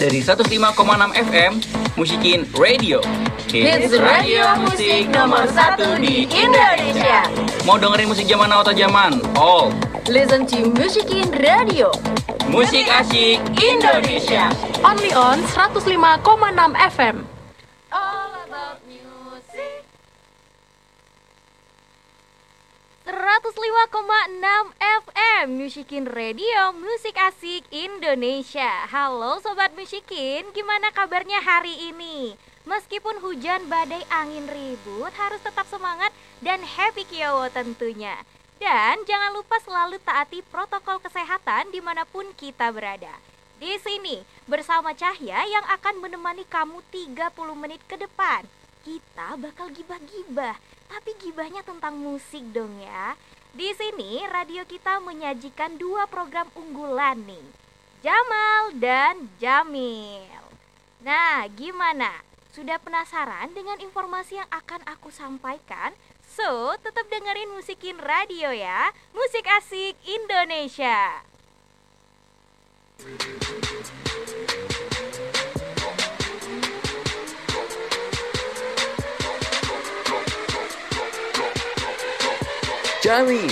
dari 105,6 FM Musikin Radio. Hits radio musik nomor satu di Indonesia. Mau dengerin musik zaman now atau zaman? All. Listen to Musikin Radio. Musik asik Indonesia. Only on 105,6 FM. All about music. 105,6 FM Musikin Radio Musik Asik Indonesia. Halo Sobat Musikin, gimana kabarnya hari ini? Meskipun hujan, badai, angin ribut Harus tetap semangat dan happy kiowo tentunya. Dan jangan lupa selalu taati protokol kesehatan di mana pun kita berada. Di sini bersama Cahya yang akan menemani kamu 30 menit ke depan. Kita bakal gibah-gibah, tapi gibahnya tentang musik dong ya. Di sini radio kita menyajikan dua program unggulan nih, Jamal dan Jamil. Nah, gimana? Sudah penasaran dengan informasi yang akan aku sampaikan? So, tetap dengerin musikin radio ya. Musik asik Indonesia. Jamil.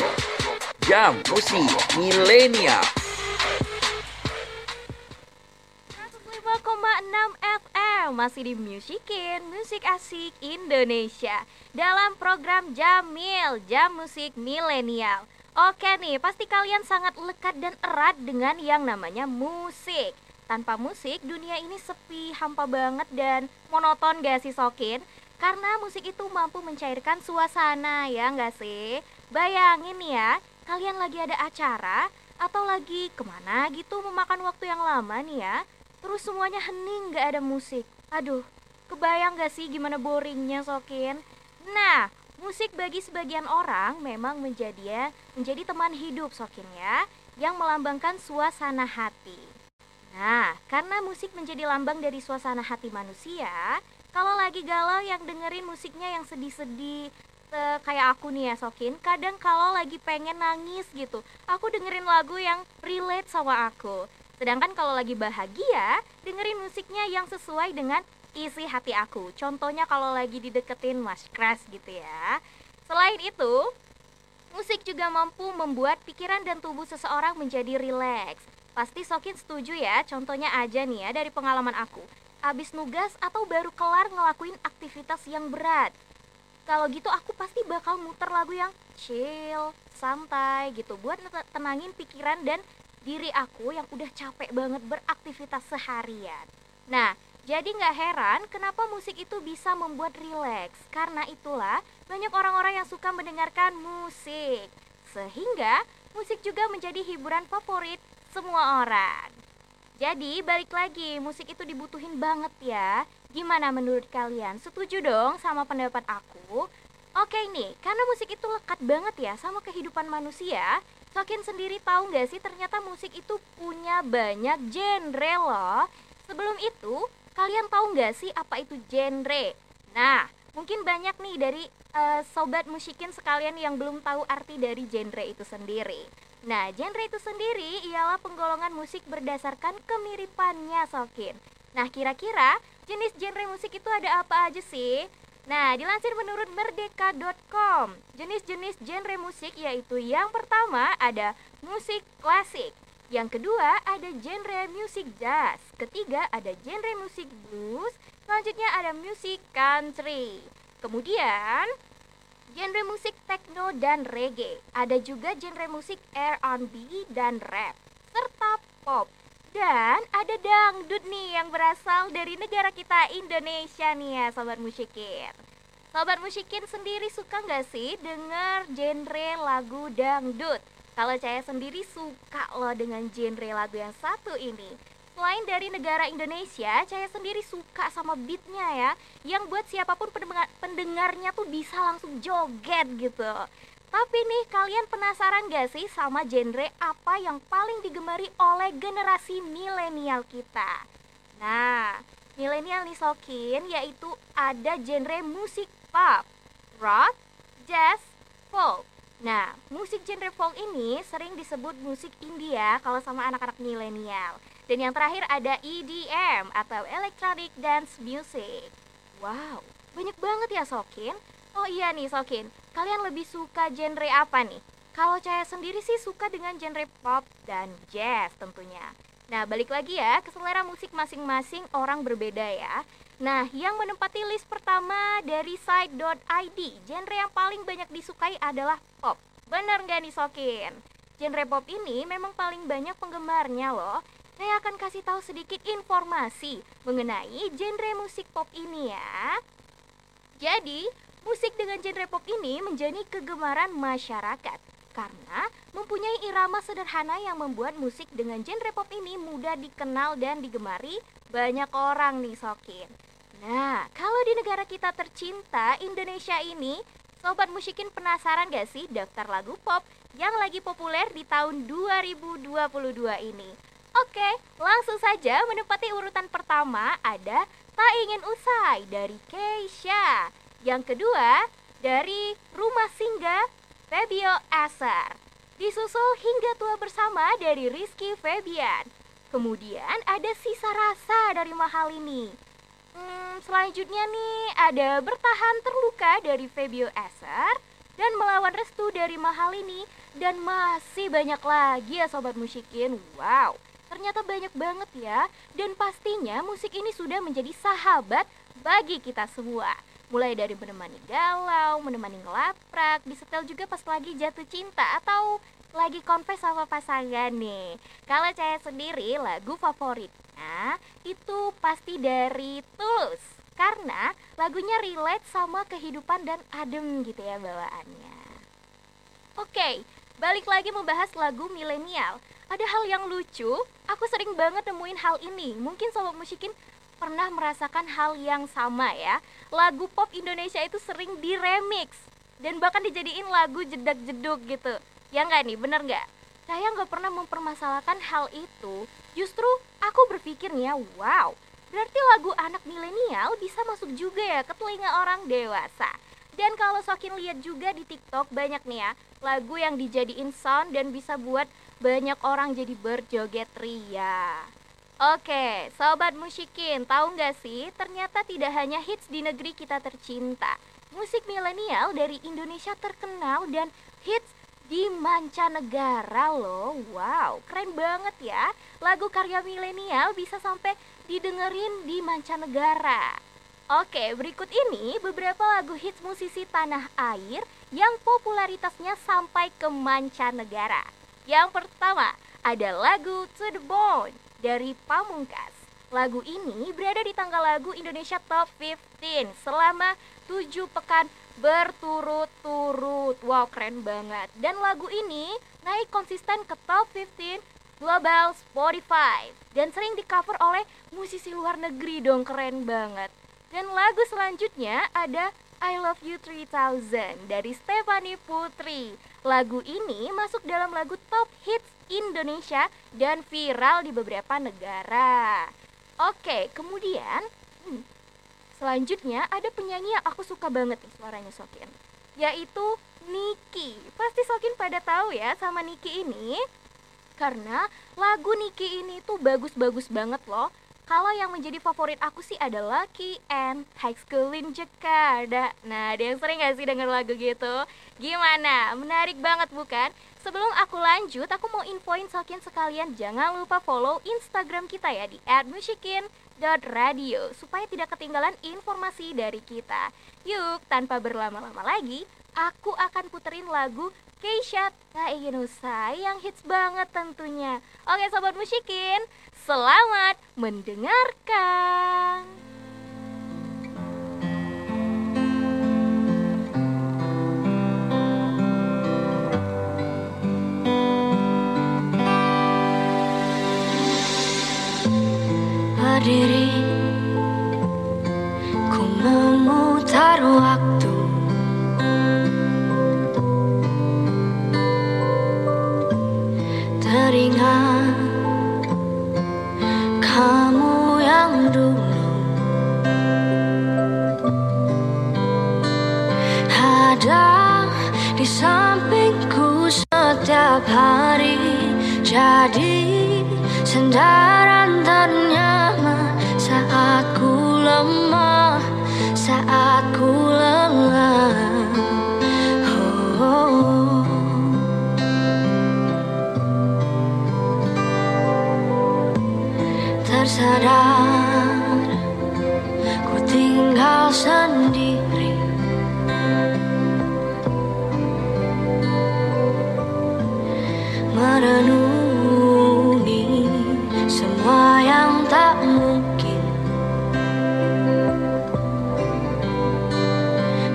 Jam musik milenial. 105,6 FM masih di Musikin, musik asik Indonesia dalam program Jamil, Jam Musik Milenial. Oke nih, pasti kalian sangat lekat dan erat dengan yang namanya musik. Tanpa musik, dunia ini sepi, hampa banget dan monoton gak sih Sokin? Karena musik itu mampu mencairkan suasana ya nggak sih? Bayangin ya, kalian lagi ada acara atau lagi ke mana gitu memakan waktu yang lama nih ya. Terus semuanya hening gak ada musik. Aduh, kebayang gak sih gimana boringnya Sokin? Nah, musik bagi sebagian orang memang menjadi menjadi teman hidup Sokin ya Yang melambangkan suasana hati. Nah, karena musik menjadi lambang dari suasana hati manusia Kalau lagi galau yang dengerin musiknya yang sedih-sedih eh, kayak aku nih ya Sokin. Kadang kalau lagi pengen nangis gitu Aku dengerin lagu yang relate sama aku. Sedangkan kalau lagi bahagia Dengerin musiknya yang sesuai dengan isi hati aku. Contohnya kalau lagi dideketin mas crush gitu ya. Selain itu Musik juga mampu membuat pikiran dan tubuh seseorang menjadi rileks. Pasti Sokin setuju ya Contohnya aja nih ya dari pengalaman aku. Abis nugas atau baru kelar ngelakuin aktivitas yang berat kalau gitu aku pasti bakal muter lagu yang chill, santai gitu buat tenangin pikiran dan diri aku yang udah capek banget beraktivitas seharian. Nah, jadi nggak heran kenapa musik itu bisa membuat rileks. Karena itulah banyak orang-orang yang suka mendengarkan musik. Sehingga musik juga menjadi hiburan favorit semua orang. Jadi balik lagi, musik itu dibutuhin banget ya. Gimana menurut kalian? Setuju dong sama pendapat aku? Oke nih, karena musik itu lekat banget ya sama kehidupan manusia. Sokin sendiri tahu nggak sih ternyata musik itu punya banyak genre loh. Sebelum itu, kalian tahu nggak sih apa itu genre? Nah, mungkin banyak nih dari eh, sobat musikin sekalian yang belum tahu arti dari genre itu sendiri. Nah, genre itu sendiri ialah penggolongan musik berdasarkan kemiripannya, Sokin. Nah, kira-kira jenis genre musik itu ada apa aja sih? Nah, dilansir menurut merdeka.com, jenis-jenis genre musik yaitu yang pertama ada musik klasik, yang kedua ada genre musik jazz, ketiga ada genre musik blues, selanjutnya ada musik country. Kemudian genre musik techno dan reggae. Ada juga genre musik R&B dan rap serta pop. Dan ada dangdut nih yang berasal dari negara kita Indonesia nih ya sobat musikin. Sobat musikin sendiri suka nggak sih denger genre lagu dangdut? Kalau saya sendiri suka loh dengan genre lagu yang satu ini. Selain dari negara Indonesia, saya sendiri suka sama beatnya ya Yang buat siapa pun pendengar- pendengarnya tuh bisa langsung joget gitu Tapi nih kalian penasaran gak sih sama genre apa yang paling digemari oleh generasi milenial kita? Nah, milenial nih Sokin yaitu ada genre musik pop, rock, jazz, folk Nah, musik genre folk ini sering disebut musik India kalau sama anak-anak milenial Dan yang terakhir ada EDM atau Electronic Dance Music. Wow, banyak banget ya Sokin. Oh iya nih Sokin, kalian lebih suka genre apa nih? Kalau saya sendiri sih suka dengan genre pop dan jazz tentunya. Nah, balik lagi ya, ke selera musik masing-masing orang berbeda ya. Nah, yang menempati list pertama dari site.id, genre yang paling banyak disukai adalah pop. Bener nggak nih Sokin? Genre pop ini memang paling banyak penggemarnya loh. Saya akan kasih tahu sedikit informasi mengenai genre musik pop ini ya. Jadi, musik dengan genre pop ini menjadi kegemaran masyarakat karena mempunyai irama sederhana yang membuat musik dengan genre pop ini mudah dikenal dan digemari banyak orang nih Sokin. Nah, kalau di negara kita tercinta Indonesia ini, Sobat Musikin penasaran gak sih daftar lagu pop yang lagi populer di tahun 2022 ini? Oke, langsung saja menempati urutan pertama ada Tak Ingin Usai dari Keisha. Yang kedua, dari Rumah Singgah Febio Asar. Disusul hingga tua bersama dari Rizky Febian. Kemudian ada sisa rasa dari mahal ini. Hmm, selanjutnya nih ada bertahan terluka dari Febio Asar dan melawan restu dari mahal ini dan masih banyak lagi ya sobat musikin. Wow, ternyata banyak banget ya dan pastinya musik ini sudah menjadi sahabat bagi kita semua mulai dari menemani galau, menemani ngelaprak, disetel juga pas lagi jatuh cinta atau lagi confess sama pasangan nih. Kalau saya sendiri lagu favoritnya itu pasti dari Tulus karena lagunya relate sama kehidupan dan adem gitu ya bawaannya. Oke, balik lagi membahas lagu milenial. Ada hal yang lucu, aku sering banget nemuin hal ini. Mungkin sobat musikin pernah merasakan hal yang sama ya. Lagu pop Indonesia itu sering diremix dan bahkan dijadiin lagu jedak-jeduk gitu. Ya nggak nih, bener nggak? Saya nggak pernah mempermasalahkan hal itu. Justru aku berpikirnya, wow, berarti lagu anak milenial bisa masuk juga ya ke telinga orang dewasa. Dan kalau Sokin lihat juga di TikTok banyak nih ya lagu yang dijadiin sound dan bisa buat banyak orang jadi berjoget ria. Oke, sobat musikin, tahu nggak sih? Ternyata tidak hanya hits di negeri kita tercinta. Musik milenial dari Indonesia terkenal dan hits di mancanegara loh. Wow, keren banget ya. Lagu karya milenial bisa sampai didengerin di mancanegara. Oke, berikut ini beberapa lagu hits musisi tanah air yang popularitasnya sampai ke mancanegara. Yang pertama, ada lagu To The Bone dari Pamungkas. Lagu ini berada di tangga lagu Indonesia Top 15 selama 7 pekan berturut-turut. Wow, keren banget. Dan lagu ini naik konsisten ke Top 15 Global Spotify dan sering di cover oleh musisi luar negeri dong, keren banget. Dan lagu selanjutnya ada I Love You 3000 dari Stephanie Putri. Lagu ini masuk dalam lagu top hits Indonesia dan viral di beberapa negara. Oke, kemudian hmm, selanjutnya ada penyanyi yang aku suka banget nih suaranya Sokin, yaitu Niki. Pasti Sokin pada tahu ya sama Niki ini, karena lagu Niki ini tuh bagus-bagus banget loh. Kalau yang menjadi favorit aku sih ada Lucky and High School in Jakarta. Nah, ada yang sering gak sih denger lagu gitu? Gimana? Menarik banget bukan? Sebelum aku lanjut, aku mau infoin Sokin sekalian jangan lupa follow Instagram kita ya di @musikin.radio supaya tidak ketinggalan informasi dari kita. Yuk, tanpa berlama-lama lagi, aku akan puterin lagu Keisha Usai yang hits banget tentunya. Oke Sobat Musikin, selamat mendengarkan. Berdiri Ku memutar waktu hari Jadi Sandaran ternyaman saat ku lemah Saat ku lelah oh. Tersadar ku tinggal sendiri merenungi semua yang tak mungkin.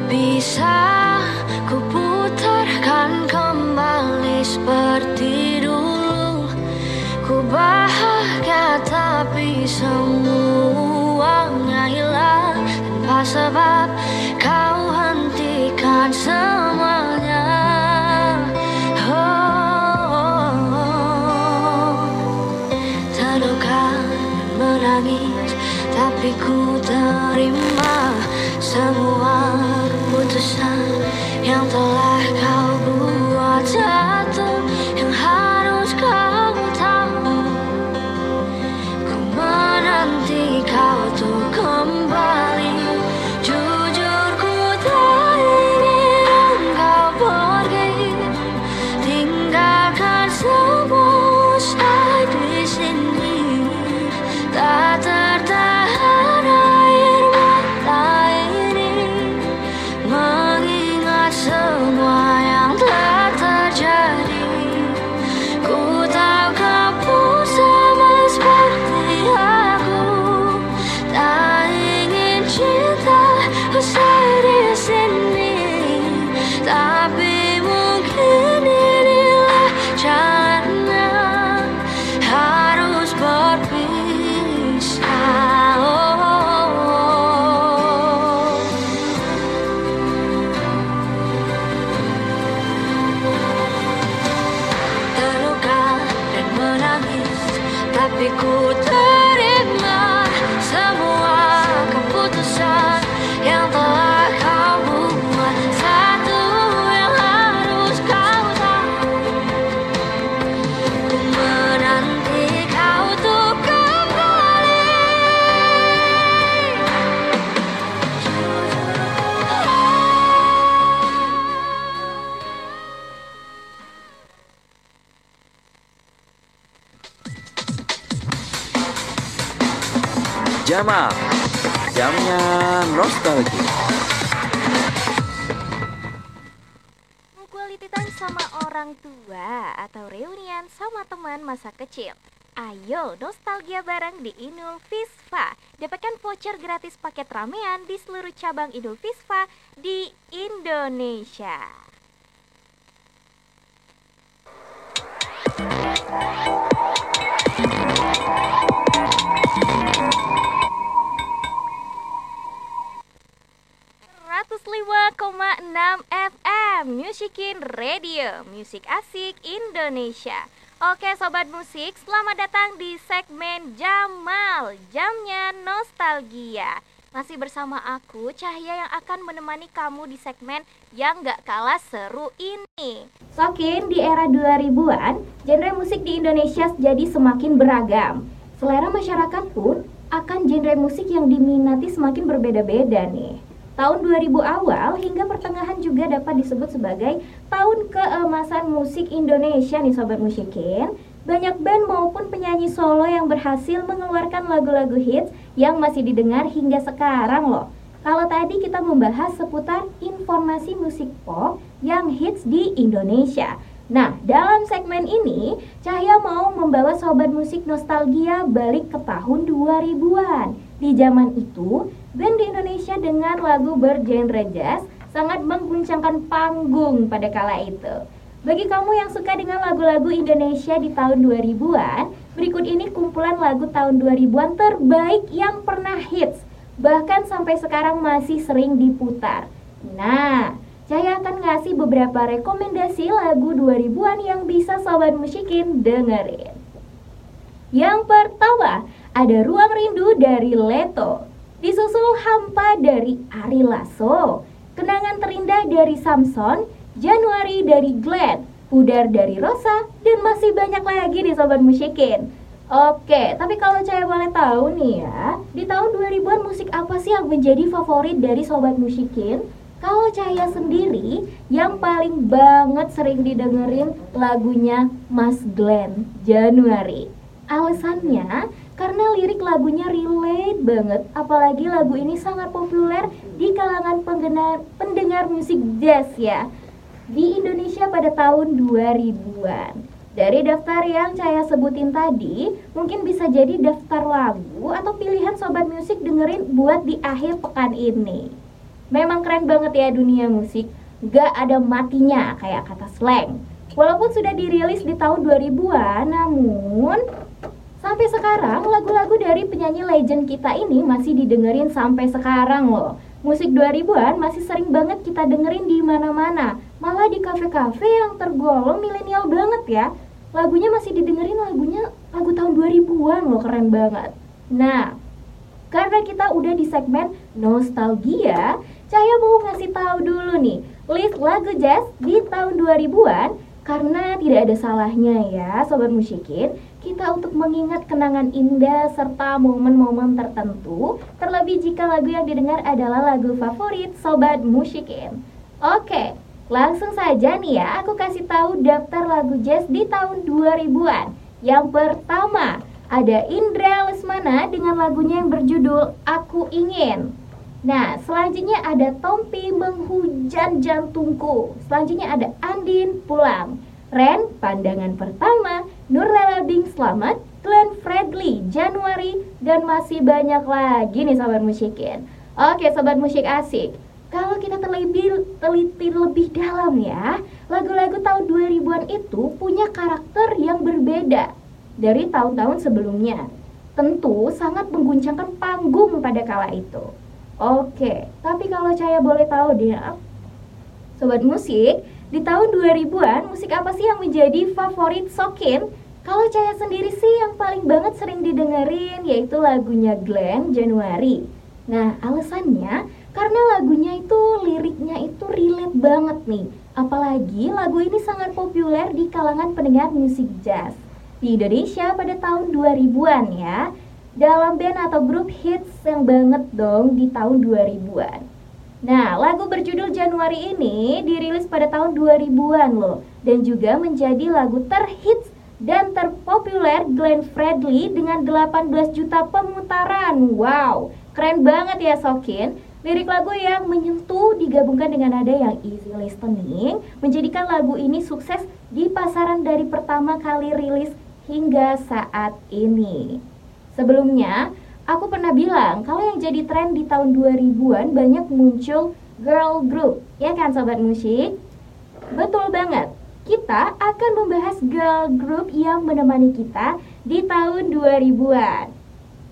Bisa ku putarkan kembali seperti dulu. Ku bahagia tapi semuanya hilang tanpa sebab kau hentikan semuanya ku terima semua keputusan yang telah Jamal, jamnya nostalgia. Quality sama orang tua atau reunian sama teman masa kecil. Ayo nostalgia bareng di Inul Visva. Dapatkan voucher gratis paket ramean di seluruh cabang Inul Visva di Indonesia. Enam FM Musikin Radio Musik Asik Indonesia Oke sobat musik, selamat datang di segmen Jamal Jamnya Nostalgia Masih bersama aku, Cahya yang akan menemani kamu di segmen yang gak kalah seru ini Sokin di era 2000-an, genre musik di Indonesia jadi semakin beragam. Selera masyarakat pun akan genre musik yang diminati semakin berbeda-beda nih. Tahun 2000 awal hingga pertengahan juga dapat disebut sebagai tahun keemasan musik Indonesia nih sobat musikin. Banyak band maupun penyanyi solo yang berhasil mengeluarkan lagu-lagu hits yang masih didengar hingga sekarang loh. Kalau tadi kita membahas seputar informasi musik pop yang hits di Indonesia. Nah, dalam segmen ini, Cahya mau membawa sobat musik nostalgia balik ke tahun 2000-an. Di zaman itu, band di Indonesia dengan lagu bergenre jazz sangat mengguncangkan panggung pada kala itu. Bagi kamu yang suka dengan lagu-lagu Indonesia di tahun 2000-an, berikut ini kumpulan lagu tahun 2000-an terbaik yang pernah hits, bahkan sampai sekarang masih sering diputar. Nah, saya akan ngasih beberapa rekomendasi lagu 2000-an yang bisa sobat musikin dengerin. Yang pertama, ada Ruang Rindu dari Leto. Disusul Hampa dari Ari Lasso. Kenangan terindah dari Samson, Januari dari Glenn, Pudar dari Rosa, dan masih banyak lagi nih sobat musikin. Oke, tapi kalau saya boleh tahu nih ya, di tahun 2000-an musik apa sih yang menjadi favorit dari Sobat Musikin? Kalau Cahaya sendiri, yang paling banget sering didengerin lagunya Mas Glenn, Januari. Alasannya, karena lirik lagunya relate banget, apalagi lagu ini sangat populer di kalangan pendengar, pendengar musik jazz ya di Indonesia pada tahun 2000-an. Dari daftar yang saya sebutin tadi, mungkin bisa jadi daftar lagu atau pilihan sobat musik dengerin buat di akhir pekan ini. Memang keren banget ya dunia musik, gak ada matinya kayak kata slang. Walaupun sudah dirilis di tahun 2000-an, namun sampai sekarang lagu-lagu dari penyanyi legend kita ini masih didengerin sampai sekarang loh. Musik 2000-an masih sering banget kita dengerin di mana-mana. Malah di kafe-kafe yang tergolong milenial banget ya. Lagunya masih didengerin lagunya lagu tahun 2000-an loh, keren banget. Nah, karena kita udah di segmen nostalgia, saya mau ngasih tahu dulu nih list lagu jazz di tahun 2000-an karena tidak ada salahnya ya sobat musikin kita untuk mengingat kenangan indah serta momen-momen tertentu terlebih jika lagu yang didengar adalah lagu favorit sobat musikin. Oke, langsung saja nih ya aku kasih tahu daftar lagu jazz di tahun 2000-an. Yang pertama, ada Indra Lesmana dengan lagunya yang berjudul Aku Ingin. Nah, selanjutnya ada Tompi Menghujan Jantungku. Selanjutnya ada Andin Pulang. Ren, Pandangan Pertama, Nurlela Bing Selamat, Glenn Fredly, Januari, dan masih banyak lagi nih Sobat Musikin. Oke Sobat Musik Asik, kalau kita teliti, teliti lebih dalam ya, lagu-lagu tahun 2000-an itu punya karakter yang berbeda dari tahun-tahun sebelumnya. Tentu sangat mengguncangkan panggung pada kala itu. Oke, tapi kalau saya boleh tahu dia, Sobat musik, di tahun 2000-an musik apa sih yang menjadi favorit Sokin? Kalau saya sendiri sih yang paling banget sering didengerin yaitu lagunya Glenn Januari. Nah, alasannya karena lagunya itu liriknya itu relate banget nih. Apalagi lagu ini sangat populer di kalangan pendengar musik jazz di Indonesia pada tahun 2000-an ya dalam band atau grup hits yang banget dong di tahun 2000-an. Nah, lagu berjudul Januari ini dirilis pada tahun 2000-an loh dan juga menjadi lagu terhits dan terpopuler Glenn Fredly dengan 18 juta pemutaran. Wow, keren banget ya Sokin. Lirik lagu yang menyentuh digabungkan dengan nada yang easy listening menjadikan lagu ini sukses di pasaran dari pertama kali rilis hingga saat ini. Sebelumnya, aku pernah bilang kalau yang jadi tren di tahun 2000-an banyak muncul girl group, ya kan sobat musik? Betul banget. Kita akan membahas girl group yang menemani kita di tahun 2000-an.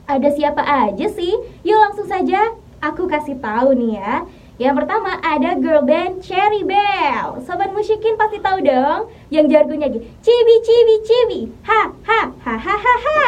Ada siapa aja sih? Yuk langsung saja aku kasih tahu nih ya. Yang pertama ada girl band Cherry Bell. Sobat musikin pasti tahu dong yang jargonnya gitu. Cibi cibi cibi. Ha ha ha ha ha ha.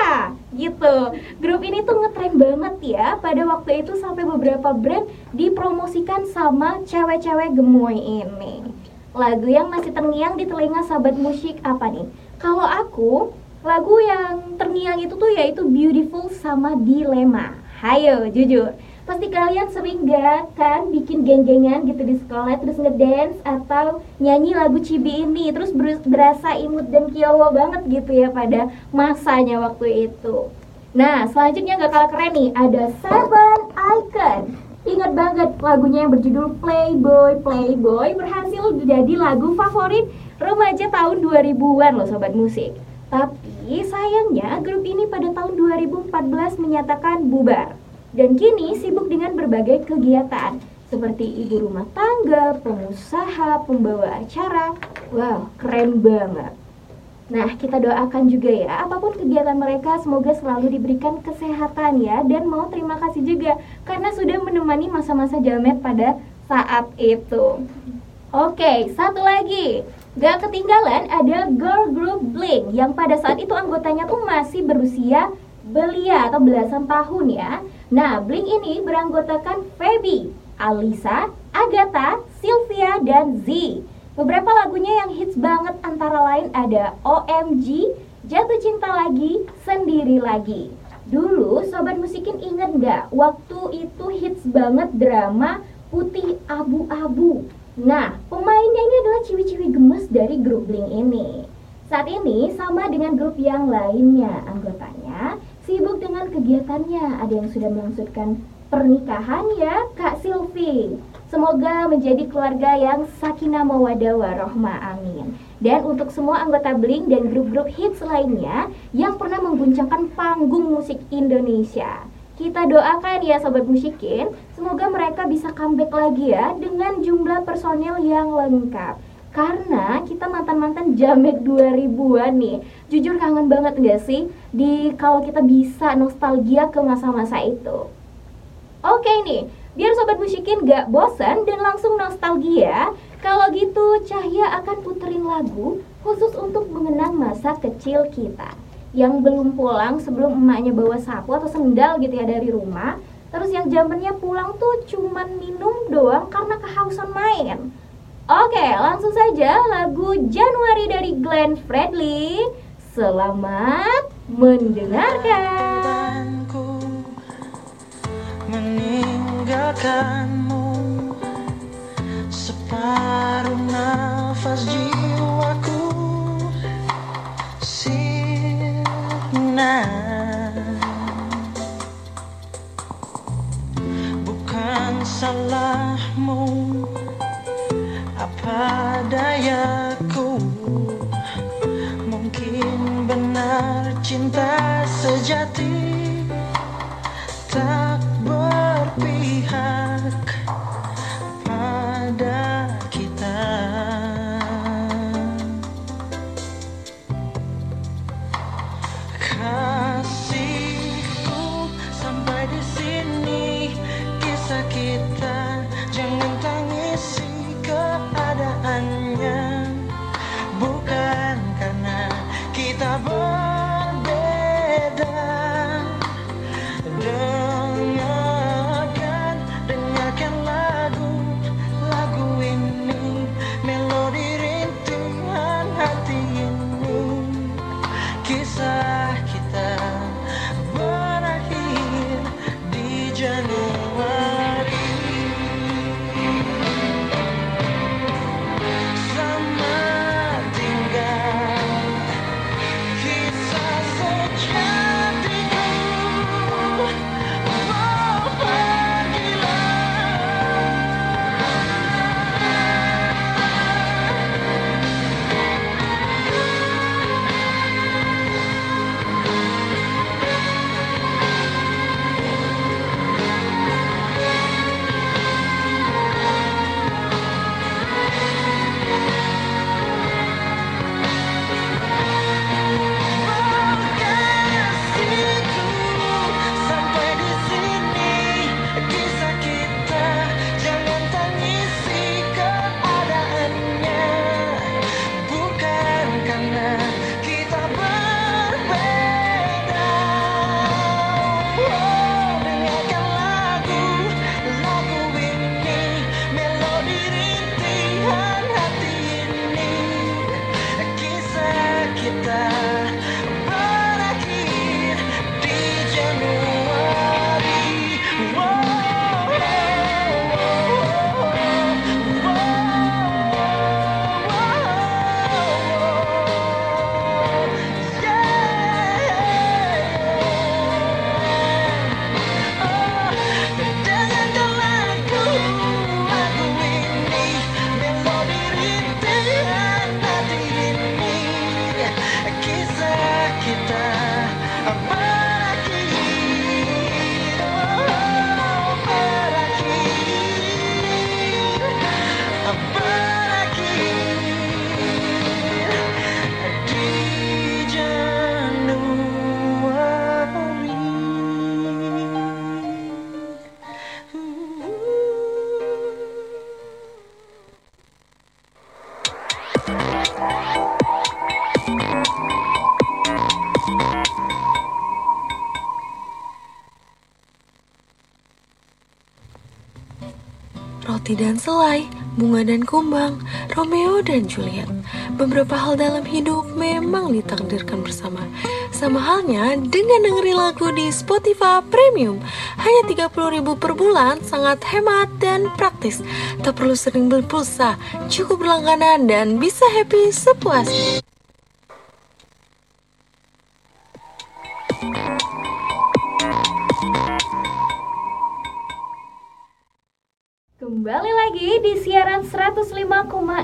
Gitu. Grup ini tuh ngetren banget ya. Pada waktu itu sampai beberapa brand dipromosikan sama cewek-cewek gemoy ini. Lagu yang masih terngiang di telinga sahabat musik apa nih? Kalau aku, lagu yang terngiang itu tuh yaitu Beautiful sama Dilema. Hayo, jujur pasti kalian sering gak kan bikin geng-gengan gitu di sekolah terus ngedance atau nyanyi lagu Cibi ini terus berasa imut dan kiowo banget gitu ya pada masanya waktu itu. Nah selanjutnya gak kalah keren nih ada Seven Icon. Ingat banget lagunya yang berjudul Playboy Playboy berhasil menjadi lagu favorit remaja tahun 2000-an loh sobat musik. Tapi sayangnya grup ini pada tahun 2014 menyatakan bubar dan kini sibuk dengan berbagai kegiatan seperti ibu rumah tangga, pengusaha, pembawa acara. Wow, keren banget. Nah, kita doakan juga ya, apa pun kegiatan mereka semoga selalu diberikan kesehatan ya dan mau terima kasih juga karena sudah menemani masa-masa jamet pada saat itu. Oke, satu lagi. Gak ketinggalan ada girl group Blink yang pada saat itu anggotanya tuh masih berusia belia atau belasan tahun ya. Nah, Blink ini beranggotakan Feby, Alisa, Agatha, Sylvia, dan Z. Beberapa lagunya yang hits banget antara lain ada OMG, Jatuh cinta lagi, sendiri lagi. Dulu Sobat Musikin inget nggak waktu itu hits banget drama Putih Abu-Abu. Nah, pemainnya ini adalah ciwi-ciwi gemes dari grup Blink ini. Saat ini sama dengan grup yang lainnya, anggotanya sibuk dengan kegiatannya. Ada yang sudah melangsungkan pernikahan ya, Kak Silvi. Semoga menjadi keluarga yang sakinah mawadah warohmah amin. Dan untuk semua anggota Blink dan grup-grup hits lainnya yang pernah mengguncangkan panggung musik Indonesia. Kita doakan ya sobat musikin, semoga mereka bisa comeback lagi ya dengan jumlah personil yang lengkap. Karena kita mantan-mantan jamek 2000-an nih. Jujur kangen banget gak sih? Di kalau kita bisa nostalgia ke masa-masa itu. Oke nih, biar sobat musikin gak bosan dan langsung nostalgia Kalau gitu Cahya akan puterin lagu khusus untuk mengenang masa kecil kita. Yang belum pulang sebelum emaknya bawa sapu atau sendal gitu ya dari rumah. Terus yang zamannya pulang tuh cuman minum doang karena kehausan main Oke, langsung saja lagu Januari dari Glenn Fredly. Selamat mendengarkan. meninggalkanmu separuh nafas jiwaku sirna bukan salahmu apa dayaku Mungkin benar cinta sejati Tak berpihak Roti dan selai Bunga dan Kumbang, Romeo dan Juliet. Beberapa hal dalam hidup memang ditakdirkan bersama. Sama halnya dengan dengerin lagu di Spotify Premium. Hanya 30.000 per bulan, sangat hemat dan praktis. Tak perlu sering beli pulsa, cukup berlangganan dan bisa happy sepuasnya.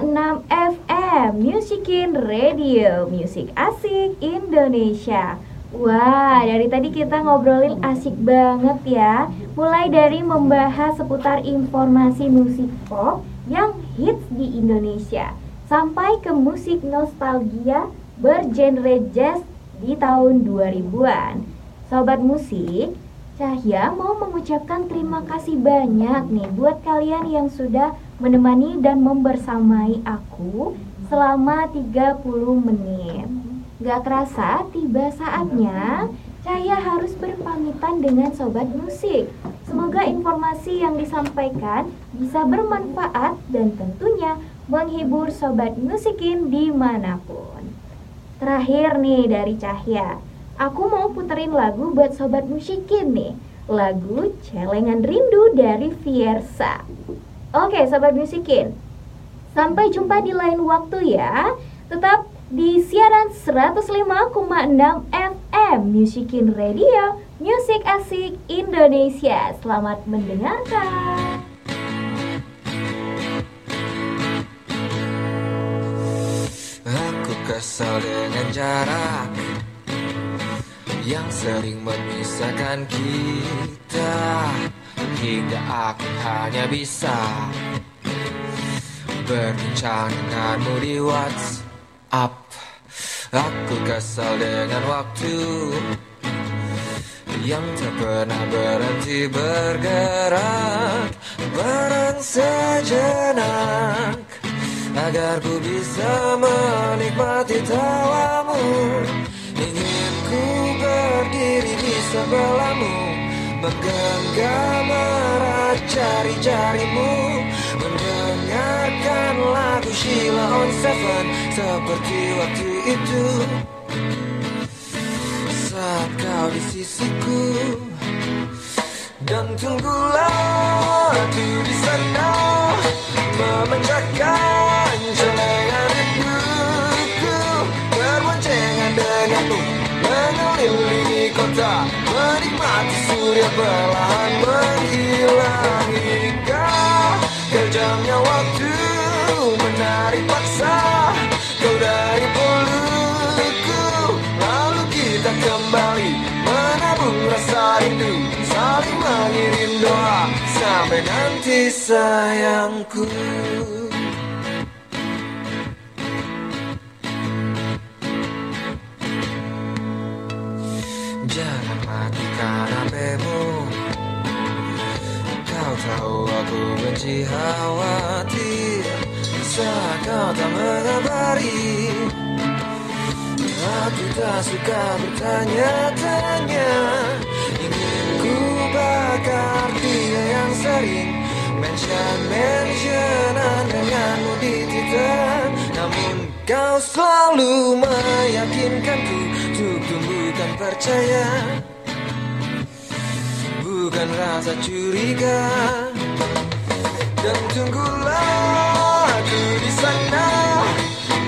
FM Musikin Radio Musik Asik Indonesia. Wah, dari tadi kita ngobrolin asik banget ya. Mulai dari membahas seputar informasi musik pop yang hits di Indonesia Sampai ke musik nostalgia bergenre jazz di tahun 2000-an Sobat musik, Cahya mau mengucapkan terima kasih banyak nih buat kalian yang sudah menemani dan membersamai aku selama 30 menit. Gak kerasa tiba saatnya Cahya harus berpamitan dengan sobat musik. Semoga informasi yang disampaikan bisa bermanfaat dan tentunya menghibur sobat musikin di mana pun. Terakhir nih dari Cahya, aku mau puterin lagu buat sobat musikin nih. Lagu Celengan Rindu dari Fiersa. Oke, sobat musikin. Sampai jumpa di lain waktu ya. Tetap di siaran 105,6 FM Musikin Radio, Musik Asik Indonesia. Selamat mendengarkan. Aku kesal dengan jarak yang sering memisahkan kita hingga aku hanya bisa berbincang denganmu di WhatsApp. Aku kesal dengan waktu yang tak pernah berhenti bergerak. Bareng sejenak agar ku bisa menikmati tawamu. Ingin ku berdiri di sebelahmu menggenggam erat jari-jarimu mendengarkan lagu Sheila on Seven seperti waktu itu. Saat kau di sisiku dan tunggulah surya perlahan menghilang hingga kejamnya waktu menarik paksa. Kau dari pelukku lalu kita kembali menabung rasa rindu. Saling mengirim doa sampai nanti sayangku benci khawatir Bisa kau tak mengabari Aku tak suka bertanya-tanya. Ingin ku bakar dia yang sering Mention-mentionan denganmu di Twitter. Namun kau selalu meyakinkanku Untuk tumbuhkan percaya. Bukan rasa curiga Dan tunggulah aku di sana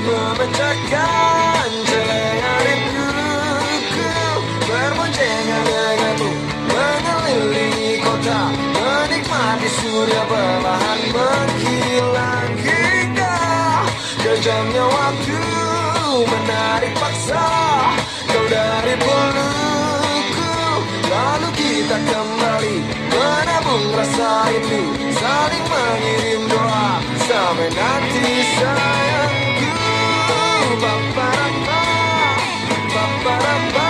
Memecahkan celengan rinduku Berboncengan denganmu Mengelilingi kota Menikmati surya perlahan menghilang. Hingga kejamnya waktu Menarik somebody.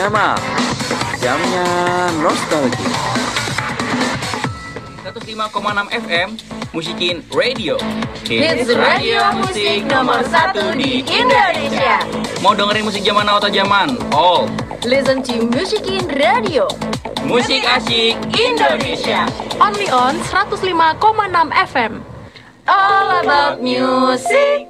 Jamal Jamnya nostalgia 105,6 FM Musikin Radio Hits radio musik nomor satu di Indonesia. Mau dengerin musik zaman now atau zaman? All Listen to Musikin Radio. Musik asik Indonesia. Only on 105,6 FM. All about music.